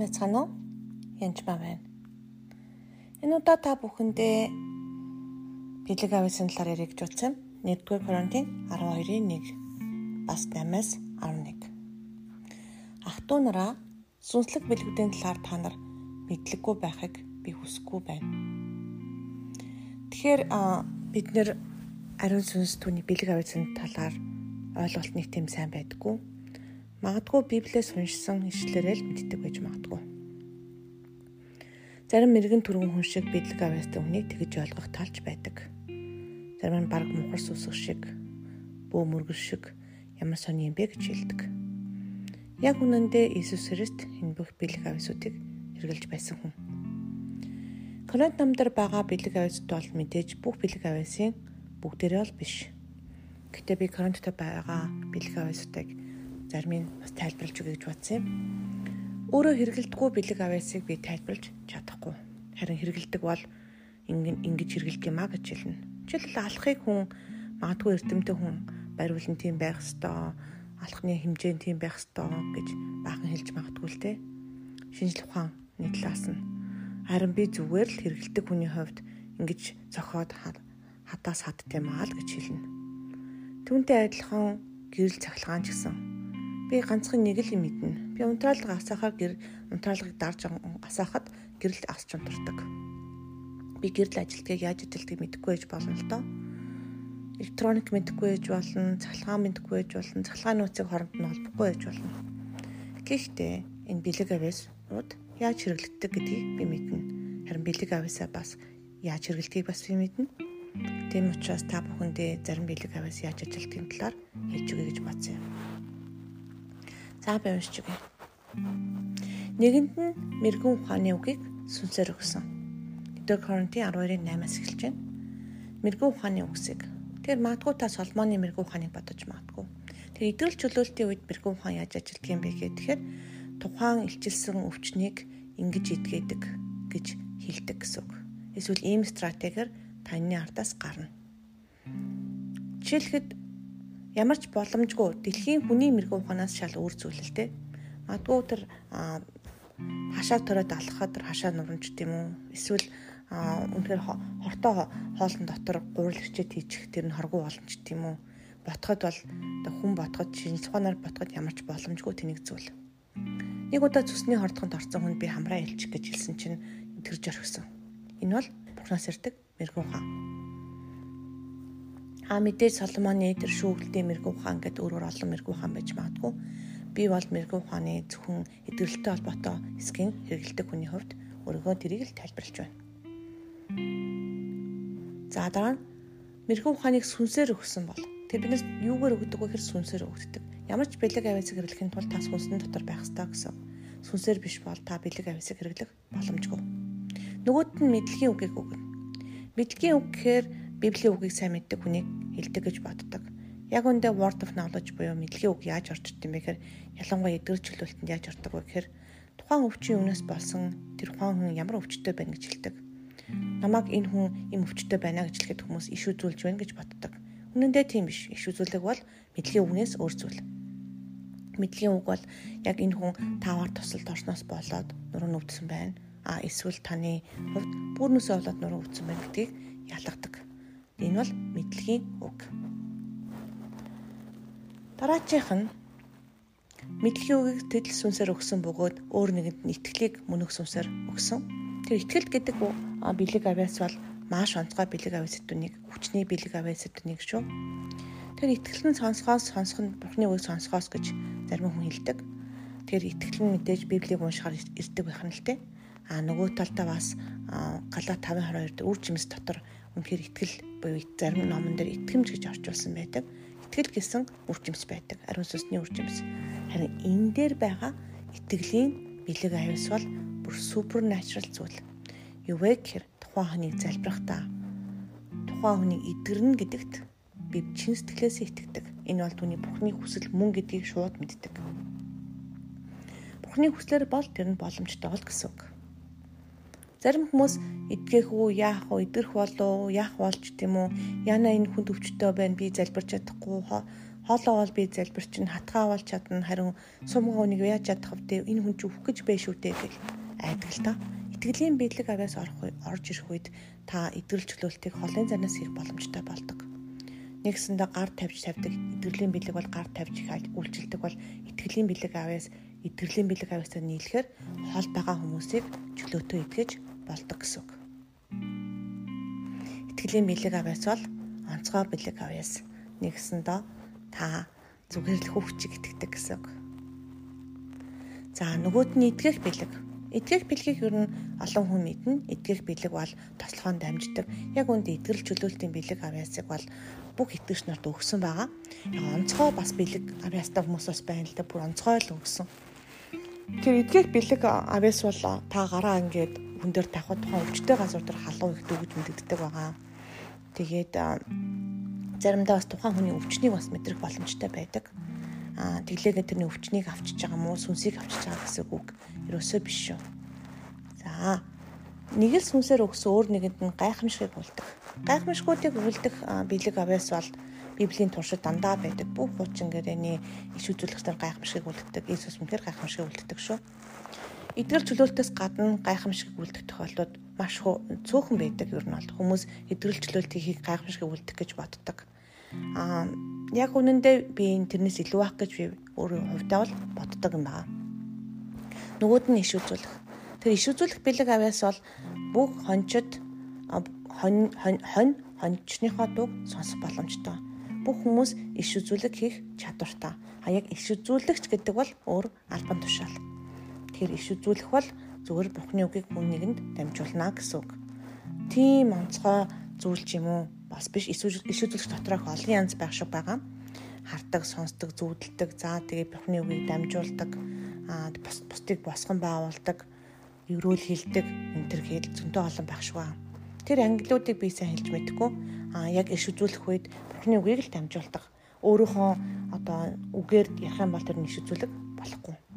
байцгаана уу? Янчмаа байна. Энэ удаа та бүхэндээ бэлэг ависын талаар ярих гэж утсан. 1-р Коринтын 12-ийн 1 бас 8-аас 11. Ах トゥ нараа сүнслэг бэлгүүдийн талаар та нар мэдлэггүй байхыг би хүсэхгүй байна. Тэгэхээр бид нэр ариун сүнс түүний бэлэг ависын талаар ойлголт нэг тийм сайн байдгүй Магадгүй Библиэс уншсан ишлэрээ л мэддэг байж магадгүй. Зарим мэрэгэн түргэн хүн шиг бидлэг авьяастай хүнийг тэгж ойлгох талж байдаг. Зарим нь баг мухар сүсэг шиг, бөө мөргөл шиг ямар сони юм бэ гэж хэлдэг. Яг үнэндээ Иесус Христ энэ бүх бэлэг авьяасуудыг хэрэгжилж байсан хүн. Коринт намдар байгаа бэлэг авьяасд бол мэдээж бүх бэлэг авьяасын бүгдээрээ бол биш. Гэтэ би Коринттой байгаа бэлэг авьяасуудыг зарим нь бас тайлбарлаж өгье гэж бодсон юм. Өөрөө хэрэгэлдэггүй бэлэг авьяасыг би тайлбарлаж чадахгүй. Харин хэрэгэлдэг бол ингэж хэрэгэлдэг юм а гэж хэлнэ. Жишээлбэл алхахыг хүн магадгүй эрдэмтэй хүн бариулан тийм байх ёстой, алхны хэмжээ нь тийм байх ёстой гэж баахан хэлж магадгүй л те. Шинжлэх ухааны талаас нь харин би зүгээр л хэрэгэлдэг хүний хувьд ингэж зохиод хадаас хадт юм аа л гэж хэлнэ. Түүнтэй адилхан гэрэл цахилгаан ч гэсэн Би ганцхан нэг л юм мэднэ. Би унтраалга асаахаар гэр унтраалгыг дарж асаахад гэрэлд асч унтардаг. Би гэрэл ажилтгийг яаж ажилтгийг мэдэхгүй байж болно л доо. Электроник мэдэхгүй байж болно, цахилгаан мэдэхгүй байж болно, цахилгаан нууцыг хооронд нь холбохгүй байж болно. Гэхдээ энэ бэлэг авьяасууд яаж хэрэглэгддэг гэдгийг би мэднэ. Харин бэлэг авьяасаа бас яаж хэрэглэдгийг бас би мэднэ. Тийм учраас та бүхэндээ зарим бэлэг авьяас яаж ажилтгийн талаар хэлж өгье гэж бодсон юм. За би уншиж өгье. Нэгэнд нь мэрэгэн ухааны үгийг сүнсээр өгсөн. 1-р Коринтын 12-ын 8-аас эхэлж байна. Мэрэгэн ухааны үгсийг. Тэгэхээр магадгүй та Соломоны мэрэгэн ухааныг бодож магадгүй. Тэр идэвхтэй чөлөөлтийн үед мэрэгэн ухаан яаж ажилтдаг юм бэ гэхээр тухайн илчилсэн өвчнийг ингэж идгээдэг гэж хэлдэг гэсэн үг. Эсвэл ийм стратегиэр таны ардаас гарна. Жишээлхэд ямар ч боломжгүй дэлхийн хүний мэрэгэн ухаанаас шал өөр зүйл л дээ. Магадгүй тэр хашаа төрөөд алхахад тэр хашаа нурамч тийм үү? Эсвэл үнэхээр хортоо хоолн дотор гурил хичээд хийчих тэр нь хоргоо боломж тийм үү? Ботход бол хүн ботход шинжлэх ухаанаар ботход ямар ч боломжгүй тэнийг зүйл. Нэг удаа цусны хордоход орсон хүнд би хамраа илчих гэж хэлсэн чинь тэрж орхисон. Энэ бол Бурханаас ирдэг мэрэгэн ухаан. А мэдээж Соломоны тэр шүүгэлтэй мэрэгүү ухаан гэдэг өөрөөр олон мэрэгүү ухаан байж магадгүй. Би бол мэрэгүү ухааны зөвхөн эдгэрэлтэй холбоотой эсгийн хэрэгэлдэг хүний хувьд өөрийгөө тэрийг л тайлбарлаж байна. За дараа нь мэрэгүү ухааныг сүнсээр өгсөн бол тэр биднээс юугаар өгдөг вэ гэхээр сүнсээр өгдөг. Ямар ч бэлэг авиасыг хэрэглэхийн тулд та сүнсэн дотор байх ёстой гэсэн. Сүнсээр биш бол та бэлэг авиасыг хэрэглэх боломжгүй. Нөгөөд нь мэдлэгийн үгийг өгнө. Мэдлэгийн үг гэхээр Библийн үгийг сайн мэддэг хүнийг хэлдэг гэж боддог. Яг үндэ word of knowledge буюу мэдлэгийн үг яаж орчд юм бэ гэхээр ялангуяа эдгэр чөлөөлтөнд яаж ордог вэ гэхээр тухайн өвчин юунаас болсон тэр хүн ямар өвчтөй байна гэж хэлдэг. Намаг энэ хүн им өвчтөй байна гэж хэлэхэд хүмүүс иш үзүүлж байна гэж боддог. Үнэн дээр тийм биш. Иш үзүүлэг бол мэдлэгийн үгнээс өөр зүйл. Мэдлэгийн үг бол яг энэ хүн таваар тусалд орсноос болоод нуруу нүвдсэн байна. А эсвэл таны хувьд бүрнөөсөө болоод нуруу өвдсөн байна гэдгийг ялгадаг. Энэ бол мэдлэгийн үг. Дараачих нь мэдлэгийн үгийг тэдл сүнсээр өгсөн бөгөөд өөр нэгэнд нь итгэлийг мөнөх сүнсээр өгсөн. Тэр итгэл гэдэг бэлэг авяас бол маш онцгой бэлэг авяас сэдвнийг хүчний бэлэг авяас сэдвнийг шүү. Тэр итгэл нь сонсгоос сонсох нь Бурхны үгийг сонсгоос гэж зарим хүн хэлдэг. Тэр итгэл нь мэдээж Библийг уншихаар ирдэг байх нь л те. А нөгөө талдаа бас Галаат 5:22 дээр үр жимс дотор үнэхээр итгэл буюу зарим номон дээр итгэмж гэж орчуулсан байдаг. Итгэл гэсэн үржимс байдаг. Ариун сүнсний үржимс. Харин энэ дээр байгаа итгэлийн бэлэг аюус бол бүр супер натурал зүйл. Юу вэ гэхээр тухайн хүнийг залбирахдаа тухайн хүнийг эдгэрнэ гэдэгт би чин сэтгэлээсээ итгэдэг. Энэ бол түүний Бурхны хүсэл мөн гэдгийг шууд мэддэг. Бурхны хүслээр бол тэр нь боломжтой бол гэсэн үг. Зарим хүмүүс эдгэх үү, яах вэ, идэрх болов уу, яах болж тийм үү? Яна энэ хүн төвчтэй байна, би залбирч чадахгүй, хоолоо бол би залбир чинь хатгаа бол чадна харин сумгаа үнийг яаж чадах вэ? Энэ хүн ч өөх гэж байж шүү дээ гэж айдаг л та. Итгэлийн биелэг аваас орох орж ирэх үед та итгэл чөлөөлтийг холын занаас хийх боломжтой болдог. Нэгсэндээ гар тавьж тавьдаг итгэлийн биелэг бол гар тавьж үйлчилдэг бол итгэлийн биелэг аваас итгэлийн биелэг аваасаа нийлэхээр хол байгаа хүмүүсийг чөлөөтөө итгэж болдог гэсэн үг. Итгэлийн биелэг аваас бол онцгой биелэг аваас нэгсэндээ та зүгээр л хөвчиг итгэдэг гэсэн үг. За нөгөөд нь итгэх бэлэг. Итгэх бэлгийг ер нь олон хүн мэднэ. Итгэх бэлэг бол тослохоон дамждаг. Яг үндэ итгэл чөлөөлтийн бэлэг авьяасыг бол бүх итгэгч нарт өгсөн байгаа. Онцгой бас бэлэг авьяастай хүмүүс бас байна л да. Бүр онцгой л өгсөн. Тэр итгэх бэлэг авьяас бол та гараа ингээд хүн дээр тавхад тухайн өвчтэй газар дээр халуун их дөгөж мэддэг байгаа. Тэгээд заримдаа бас тухайн хүний өвчнийг бас мэдрэх боломжтой байдаг. Аа тэглээгээ тэрний өвчнийг авчиж байгаа мó сүнсийг авчиж байгаа гэсэн үг ерөөсөө биш шүү. За нэг л сүнсээр өгсөн өөр нэгэнд нь гайхамшигыг үлдэх. Гайхамшгуудыг үлдэх бэлэг авяас бол Библийн туршид дандаа байдаг. Бүх хуучин гэрээний иш үзүүлэгчдэр гайхамшигыг үлддэг. Иесус үнээр гайхамшигыг үлддэг шүү. Эдгээр чөлөөлтөөс гадна гайхамшиг үлдэх тохиолдлууд маш цөөхөн байдаг ер нь бол хүмүүс эдгэрэл чөлөөлтийг гайхамшиг үлдэх гэж боддог. Аа яг үнэндээ би энэ тэрнээс илүү ах гэж би өөрөө хувьдаа бол боддог юм байна. Нөгөөд нь иш үзүүлэх. Тэр иш үзүүлэх бэлэг авяас бол бүх хончид хонь хонь хончныхоо дууг сонсох боломжтой. Бүх хүмүүс иш үзүүлэг хийх чадвартай. А яг иш үзүүлэгч гэдэг бол өөр албан тушаал. Тэгэхээр иш үзүүлэх бол зүгээр Бурхны үгийг хүн нэгэнд дамжуулна гэсэн үг. Тийм онцгой зүйл ч юм уу бас биш иш үзүүлэгч доторх олон янз байх шиг байгаа. Хардаг, сонсдог, зүудэлдэг, заа тэгээ Бурхны үгийг дамжуулдаг, бус бусдыг босгон байгуулдаг, өрөөл хилдэг энэ төр хэл зөнтөө олон байх шиг байна. Тэр ангилуудыг би сайн хэлж мэдэхгүй. Аа яг иш үзүүлэх үед Бурхны үгийг л дамжуулдаг. Өөрийнхөө одоо үгээр ярих юм бол тэр иш үзүүлэг болохгүй.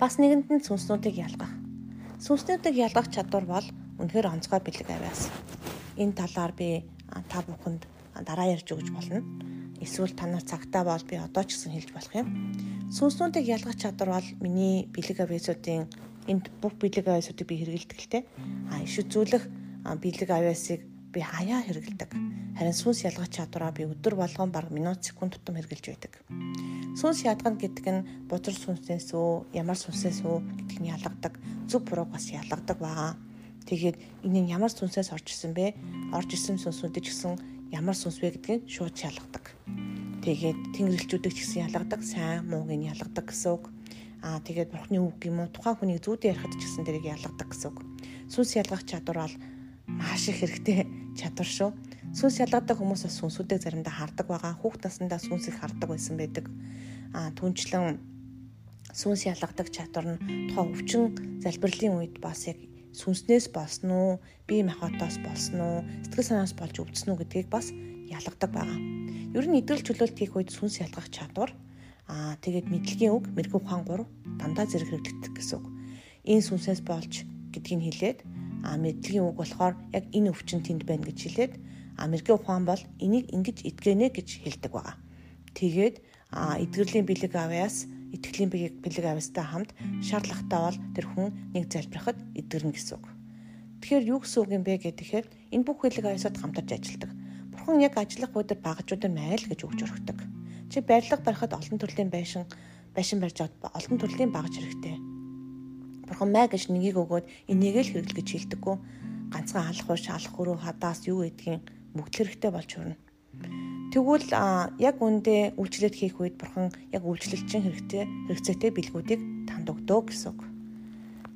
Бас нэгэнд нь сүнснүүдийг ялгах. Сүнснүүдийг ялгах чадвар бол үнэхээр онцгой бэлэг авяас энэ талаар би та бүхэнд дараа ярьж өгч болно. Эсвэл танаас цагтаа бол би одоо ч гэсэн хэлж болох юм. Сүнснүүдийг ялгах чадвар бол миний бэлэг авиасуудын энд бүх бэлэг авиасуудыг би хэрэгэлдэг л те. А иш үзүүлэх бэлэг авиасыг би хаяа хэрэгэлдэг. Харин сүнс ялгах чадвараа би өдөр болгон баг минут секунд тутам хэрэгжилж байдаг. Сүнс ядгана гэдэг нь бузар сүнсээс үү, ямар сүнсээс үү гэдгийг нь ялгадаг. Зүг бурууг бас ялгадаг байгаа Тэгээд энэ нь ямар сүнсээс орж исэн бэ? Орж исэн сүнсүүдийг гэсэн ямар сүнс вэ гэдгийг шууд шалгадаг. Тэгээд тэнгэрлэгчүүдийг ч гэсэн ялгадаг, сайн мууг нь ялгадаг гэсэн үг. Аа тэгээд бурхны үг юм уу тухайн хүний зүйдээ ярихад ч гэсэн тэрийг ялгадаг гэсэн үг. Сүнс ялгах чадвар бол маш их хэрэгтэй чадвар шүү. Сүнс ялгадаг хүмүүс бас сүнсүүдийг заримдаа хардаг байгаа. Хүүхд насндаа сүнс их хардаг байсан байдаг. Аа түнчлэн сүнс ялгадаг чадвар нь тухайн өвчин залбирлын үед бас яг сүнснээс болсон уу, бие махбодоос болсон уу, сэтгэл санаас болж өвдсөн үү гэдгийг бас ялгадаг байгаа. Ер нь идэвхтэй чөлөөлт хийх үед сүнс ялгах чадвар аа тэгээд мэдлэгийн үг мэрэгүү ухаан 3 дандаа зэрэг хэрэглэгдэх гэсэн үг. Энэ сүнсээс болж гэдгийг хэлээд аа мэдлэгийн үг болохоор яг энэ өвчин тэнд байна гэж хэлээд мэрэгүү ухаан бол энийг ингэж итгээнэ гэж хэлдэг байгаа. Тэгээд эдгэрлийн бэлэг авяас итгэлийн бэлэг авьяастай хамт шаардлагатай бол тэр хүн нэг залбирахад эдгэрнэ гэсэн үг. Тэгэхээр юу гэсэн үг юм бэ гэхээр энэ бүх бэлэг авьяасад хамтарч ажилладаг. Бурхан яг ажиллах үед багажуудад майл гэж өгч өргөдөг. Чи барилга барихад олон төрлийн байшин байшин барьж олон төрлийн багаж хэрэгтэй. Бурхан май гэж нэгийг өгөөд энийг л хэрэглэж гэж хэлдэггүй. Ганцхан алах уш, алах хөрөө хадаас юу гэдгийг бүгд хэрэгтэй болж хүрнэ. Тэгвэл яг үндэ үйлчлэл хийх үед бурхан яг үйлчлэлчин хэрэгтэй хэрэгцээтэй бэлгүүдийг танд өгдөө гэсэн үг.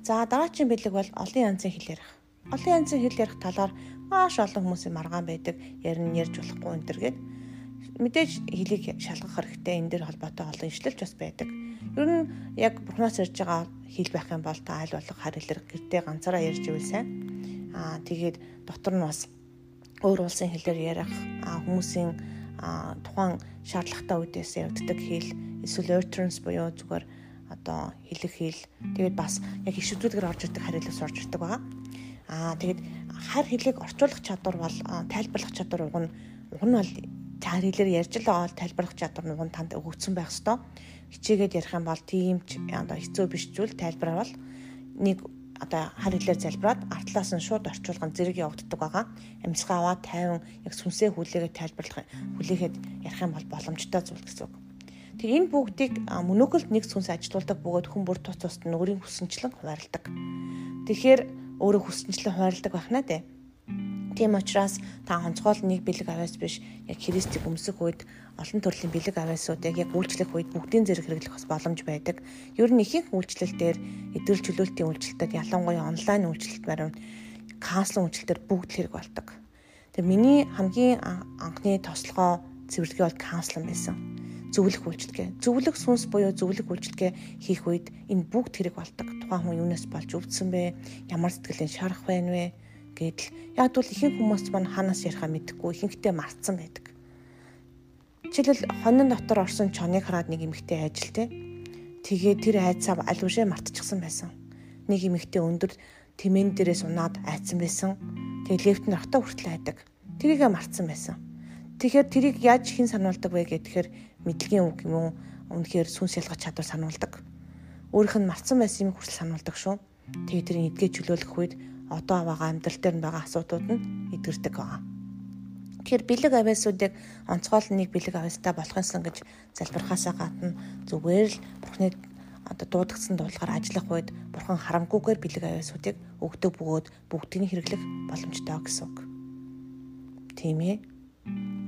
За дараагийн бэлэг бол олон янзын хэл ярих. Олон янзын хэл ярих талаар маш олон хүмүүсийн маргаан байдаг. Ярин ярьж болохгүй энэ төр гээд мэдээж хэлийг шалгах хэрэгтэй энэ дэр холбоотой олон ишлэлч бас байдаг. Ер нь яг бурхнаас ирж байгаа хэл байх юм бол та аль болох харилэр гэртээ ганцаараа ярьж ивэл сайн. Аа тэгээд дотор нь бас өөр улсын хэлээр ярих хүмүүсийн тухайн шаардлагатай үедээс явагддаг хэл эсвэл utterance буюу зүгээр одоо хэлэх хэл тэгээд бас яг иш үзүүлгээр орж ирдэг хариулаас орж ирдэг байгаа. Аа тэгээд хар хэлийг орчуулах чадвар бол тайлбарлах чадвар уг нь уг нь бол хэлээр ярьж л байгаа тайлбарлах чадвар нь танд өгөгдсөн байх ёстой. Хичээгээд ярих юм бол тийм ч одоо хэцүү биш зүйл тайлбарвал нэг одоо хар хэлээр залбираад артлаас нь шууд орчуулган зэрэг явагддаг байгаа. Амьсгаа аваад тайван яг сүнсээ хүлээгээд тайлбарлах хүлээхэд ярих юм бол боломжтой зүйл гэсэн үг. Тэг энэ бүгдийг мөнөөгөлд нэг сүнс ажилуулдаг бөгөөд хүн бүр тус тусад нь өөрийн хүсэнчлэн хуваарлдаг. Тэгэхээр өөрөө хүсэнчлэн хуваарлдаг байх наа дээ. Тийм учраас та онцгой нэг бэлэг авяас биш яг Христийг өмсөх үед олон төрлийн бэлэг авяасуудыг яг үйлчлэх үед бүгдийн зэрэг хэрэглэх бас боломж байдаг. Ер нь ихэнх үйлчлэл дээр эдгэрэл чөлөөлтийн үйлчлэлтэд ялангуяа онлайн үйлчлэлт баримт каунслинг үйлчлэлтэр бүгд хэрэг болдог. Тэгээ миний хамгийн анхны тослогоо цэвэрлэгээ бол каунслинг байсан. Зөвлөх үйлчлэгээ. Зөвлөх сүнс буюу зөвлөх үйлчлэгээ хийх үед энэ бүгд хэрэг болдог. Тухайн хүн юунаас болж өвдсөн бэ? Ямар сэтгэлийн шарах байна вэ? Гэтэл яг бол ихэнх хүмүүс маань ханаас ярихаа мэдэхгүй ихэнхдээ мартсан байдаг. Жишээлбэл хонин дотор орсон чоныг хараад нэг эмэгтэй ажил те. Тэгээ тэр айцаа аль үшээ мартчихсан байсан. Нэг эмэгтэй өндөр тэмэн дээрээс унаад айцсан байсан. Тэгээ лефтэн рахта хүртэл айдаг. Тэрийгэ мартсан байсан. Тэгэхээр тэрийг яаж хэн сануулдаг вэ гэхээр мэдлэгийн үг юм уу? Үнэхээр сүнс ялгах чадвар сануулдаг. Өөрийнх нь мартсан байсан юм хүртэл сануулдаг шүү. Тэгээ тэрийг эдгээ чөлөөлөх үед одоо байгаа амьдрал дээр нь байгаа асуудууд нь эдгэрдэг байгаа. Тэгэхээр бэлэг авиасуудыг онцгойл нэг бэлэг авиастай болохынсан гэж залбирхаасаа гадна зүгээр л бурхны одоо дуудагдсан дуулахаар ажиллах үед бурхан харамгүйгээр бэлэг авиасуудыг өгдөг бөгөөд бүгдийг хэрэглэх боломжтой гэсэн үг. Тийм ээ.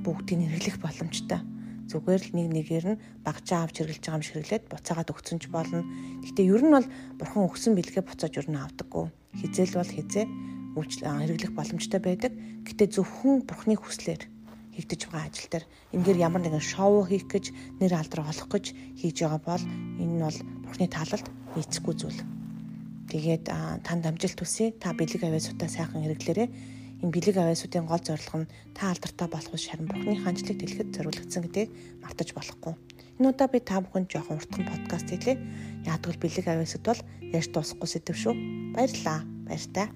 Бүгдийг хэрэглэх боломжтой. Зүгээр л нэг нэгээр нь багжаа авч хэрэглэж байгаа юм шиг хэрэглээд буцаагаад өгсөн ч болно. Гэхдээ ер нь бол бурхан өгсөн бэлгээ буцааж ер нь авдаггүй хизээл бол хизээ хэрэглэх боломжтой байдаг. Гэтэ зөвхөн бурхны хүслээр хийгдэж байгаа ажил дээр энэгээр ямар нэгэн шоу хийх гэж нэр алдар олох гэж хийж байгаа бол энэ нь бол бурхны таалалд нийцэхгүй зүйл. Тэгээд танд амжилт хүсье. Та бэлэг авиасуудаа сайхан хэрэглээрэй. Энэ бэлэг авиасуудын гол зорилго нь та алдартай болох биш харин бурхны хаанчлыг дэлгэхэд зориулагдсан гэдгийг мартаж болохгүй. Энэ удаа би та бүхэнд жоохон уртхан подкаст хийлээ. Яагтвэл бэлэг авиасуд бол ярьж дуусахгүй сэдв шүү. Баярлалаа. Баяртай.